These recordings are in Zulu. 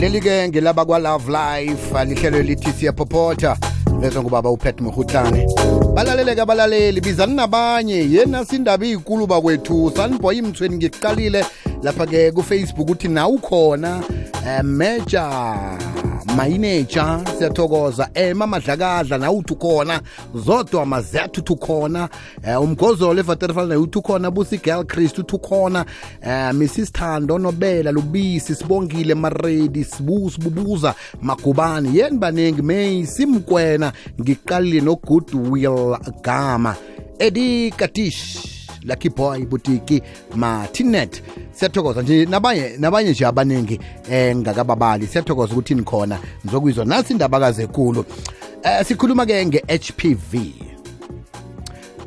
leli-ke ngelaba kwa-love life lihlelo lithi siyaphophotha bezwe ngubaba upet muhutlane balaleleke abalaleli bizani nabanye. Yena sindaba iy'kulu bakwethu sanibhoya imthweni ngikuqalile lapha-ke kufacebook uthi nawukhona um major. Mayineja siyathokoza. Ema madlakadla nawuthi ukhona. Zodwa mazethu uthi ukhona. Um umgozolo evaterfal naye uthi ukhona busi girl christ uthi ukhona. Um mrs thando nobela lubisi sibongile maredi sibu sibubuza magubane. Yeni baningi may simkwena ngiqalile no-goodwill gama. Edi katish lucky boy butiki martinet. Siyathokoza nje nabanye nabanye nje abaningi engakababali siyathokoza ukuthi nikhona. Nizokwizwa nasi indaba kazekulu eh sikhuluma ke nge-HPV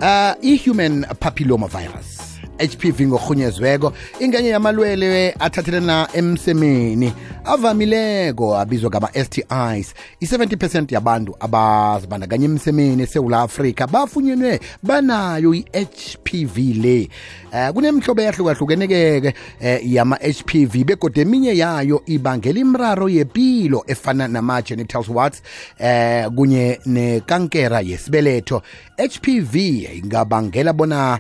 uh i-human papilloma virus HPV ngorhunyezweko ingenye yamalwele athathelana emsemeni avamileko abizwa ngama-STIs i-70% yabantu abazibandakanye emsemeni esewula afrika bafunyenwe banayo i-HPV le. Um kunemihlobo eyahlukahlukeneke uh, yama-HPV begodwa eminye yayo ibangela imraro yepilo efana nama-genitals warts um kunye nekankera yesibeletho. HPV ingabangela bona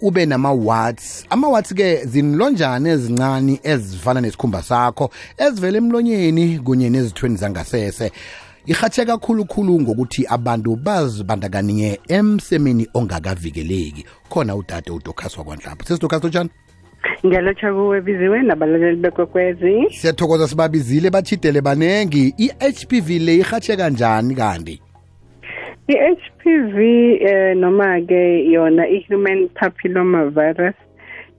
ube nama-warts. Ama-warts ke zinlonjane ezincane ezifana nesikhumba sakho ezivela emlonyeni kunye nezithweni zangasese. Ihatshe kakhulukhulu ngokuthi abantu bazibandakanye emsemeni ongakavikeleki. Khona udade udokhaswa kwanhlapho sesidokhasa njani ngiyalotsha kuwe biziwe nabalaleli bekwekwezi. Siyathokoza sibabizile bachidele banengi. I-hpv le ihatshe kanjani kanti? I-hpv eh, noma ke yona i-human papilloma virus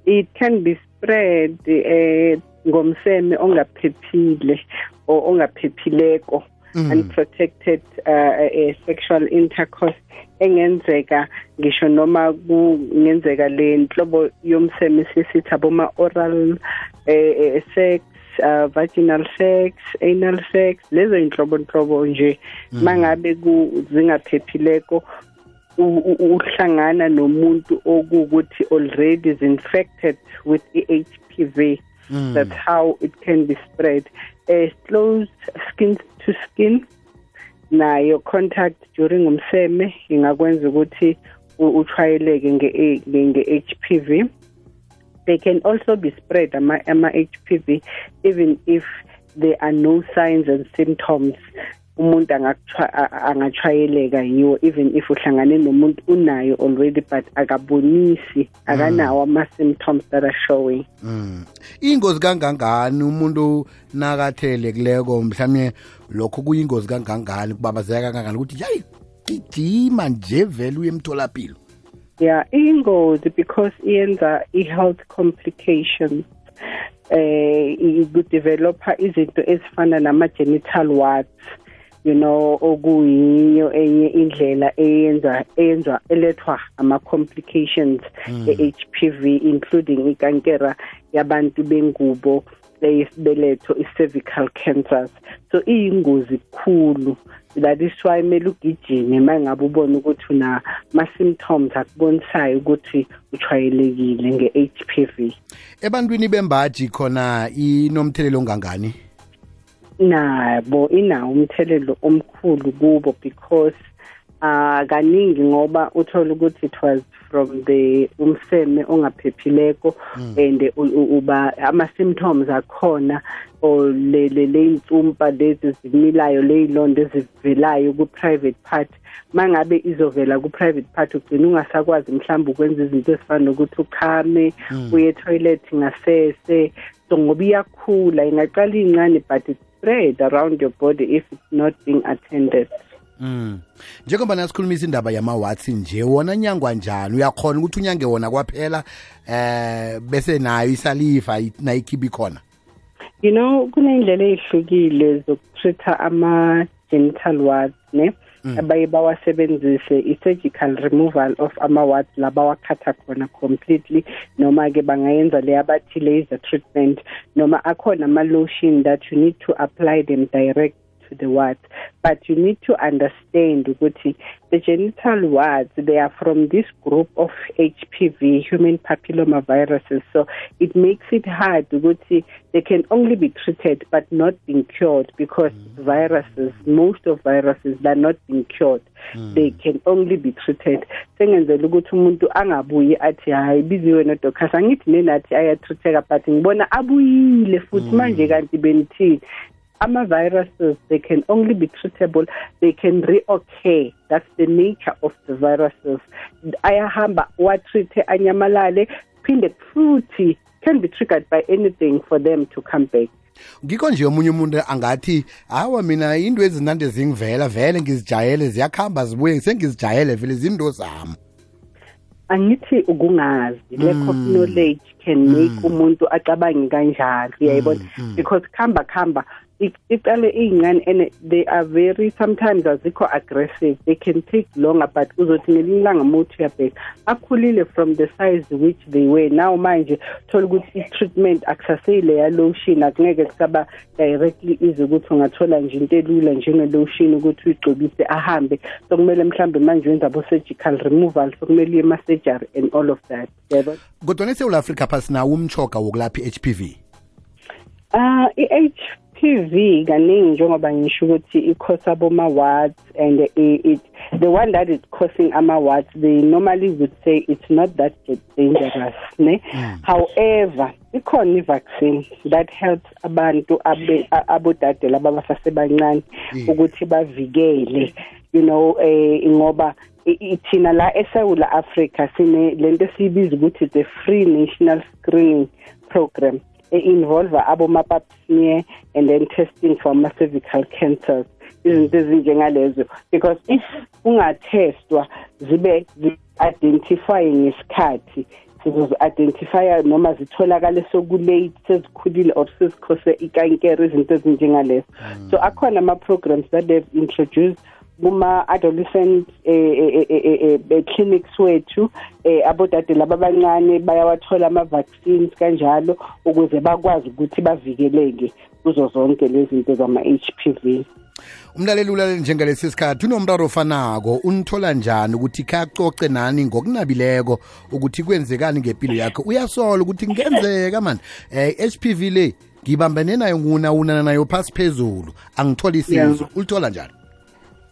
it can be spread eh, ngomseme ongaphephile or ongaphephileko Mm. unprotected uh, uh, sexual intercourse engenzeka ngisho noma kungenzeka le nhlobo yomseme sisithi aboma-oral eh, sex uh, vaginal sex anal sex lezo inhlobo nhlobo nje mangabe zingaphephileko uhlangana nomuntu okuwukuthi already is infected with i-HPV Mm. that's how it can be spread. Uh, close skin to skin. Nayo contact during umseme. Ingakwenza ukuthi uthwayeleke nge-HPV they can also be spread ama-HPV even if there are no signs and symptoms umuntu angathwayeleka yiwo even if uhlangane nomuntu unayo already but akabonisi akanawo ama-symptoms that are showing Mm. ingozi kangangani umuntu nakathelekileko mhlawumbe lokho kuyingozi kangangani kubabazeka kangangani ukuthi yayi gijima nje vele uye emtholapilo yeah iyingozi because iyenza i-health complications eh ikudevelopa izinto ezifana nama-genital warts you know okuyinyo enye indlela eyenza eyenzwa elethwa ama-complications e-HPV including ikankera yabantu bengubo eyesibeletho i-cervical cancers. So iyingozi kukhulu that is why kumele ugijime uma ngabe ubona ukuthi unama-symptoms akubonisayo ukuthi uthwayelekile nge-HPV ebantwini bembaji khona inomthelelo ongangani? Nabo inawo umthelelo omkhulu kubo because uh kaningi ngoba uthola ukuthi it was from the umseme ongaphephileko and uba ama symptoms akhona le le insumpa lezi zimilayo leyilondo ezivelayo ku private part mangabe izovela ku private part ugcina ungasakwazi mhlawumbe ukwenza izinto ezifana nokuthi ukhame uye toilet ngasese ngoba iyakhula ingaqala incane but it spread around your body if it's not being attended. Mm. Njengoba nasikhulumisa indaba yama-watsi nje wona nyangwa njani? Uyakhona ukuthi unyange wona kwaphela eh bese nayo isalifa nayikhibi khona you know kuney'ndlela ey'hlukile zokutreat-a ama-genital wards ne Mm. abaye bawasebenzise i-surgical removal of ama-wards la bawakhatha khona completely. Noma-ke bangayenza le abathi laser treatment. Noma akhona ama-lotion that you need to apply them direct to the wards but you need to understand ukuthi the genital wards they are from this group of HPV human papilloma viruses so it makes it hard ukuthi they can only be treated but not being cured because mm. viruses most of viruses they're not being cured. Mm. They can only be treated. Sengenzela ukuthi umuntu angabuyi athi hayi biziwe nodoctors angithi nenathi ayatreateka but ngibona abuyile futhi. Mm. Manje kanti benithini ama-viruses they can only be treatable they can reoccur that's the nature of the viruses. Ayahamba watreat anyamalale phinde futhi can be triggered by anything for them to come back. Ngikho nje omunye umuntu angathi hawa mina into ezinande zingivela vele ngizijayele ziyakhamba zibuye sengizijayele vele zinto zami. Angithi ukungazi lack of knowledge can make umuntu acabange kanjalo uyayibona? Because khamba khamba iqale iy'ncane and they are very sometimes azikho aggressive. They can take longer but uzothi ngelinye ilanga muthi uyabheka akhulile from the size which they were. Now manje thola ukuthi i-treatment akusaseyile ya-lotion akungeke kusaba directly ize ukuthi ungathola nje into elula njenge-lotion ukuthi uyigcobise ahambe. Sokumele mhlawumbe manje wenza abo-surgical removal sokumele uye ema-surgery and all of that. Yabo kodwa nesewula afrika pha sinawo umchoga wokulapha i-hpv uh i-h PV kaningi njengoba ngisho ukuthi ikhosa aboma wards and it, the one that is causing ama wards they normally would say it's not that dangerous ne? Mm. however ikhona i-vaccine that helps abantu abodade laba basasebancane ukuthi bavikele you know eh ngoba ithina la eSouth Africa sine lento siyibiza ukuthi the free national screening program involve abo-mapap smear and then testing for ama-cervical cancers. Izinto ezinjengalezo because if ungathestwa zibe zi-identify ngesikhathi sizozi-identifya noma zitholakale sokulate sezikhulile or sezikhose ikankere izinto ezinjengalezo. So akhona ama-programs that they've introduced kuma-adolescent eh, eh, eh, clinics wethu abodade laba abancane bayawathola ama-vaccines kanjalo ukuze bakwazi ukuthi bavikeleke kuzo zonke lezi zinto zama-h p v. Umlaleli ulaleli njengalesi sikhathi unomraro ofanako. Unithola njani ukuthi khacoce nani ngokunabileko ukuthi kwenzekani ngempilo yakho? Uyasola ukuthi kungenzeka mani. Eh v le ngibambene nayo ngunawunana nayo phasi phezulu. Angitholi isizo ulithola njani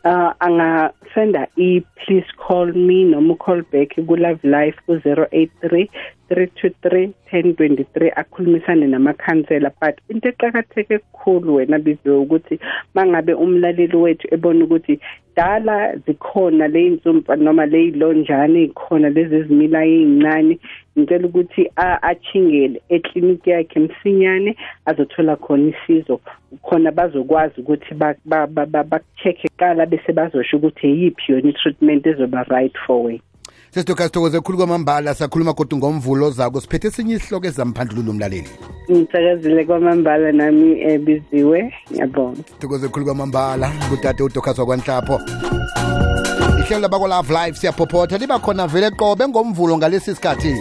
uh angasenda i-please call me noma call back ku-live life ku-083 323 1023 akhulumisane namakhansela. But into eqakatheke kukhulu wena biziwe ukuthi mangabe umlaleli wethu ebona ukuthi dala zikhona ley'nsumpa noma ley'lonjana ey'khona lezi ezimila ey'ncane ngicela ukuthi achingele ekliniki yakhe msinyane azothola khona isizo. Khona bazokwazi ukuthi baku-check-e kuqala bese bazosho ukuthi eyiphi yona i-treatment ezoba right for wena. Sesitokha sithokoze khulu kwamambala sakhuluma kodwa ngomvulo zako siphethe esinye isihloko ezamphandlululo umlaleli. Ngithakazile kwamambala nami ebiziwe ngiyabonga. Sithokoze khulu kwamambala kudade udokhas wakwanhlapho ihlelo labakolove live siyaphophotha. Liba khona vele qobe ngomvulo ngalesi sikhathi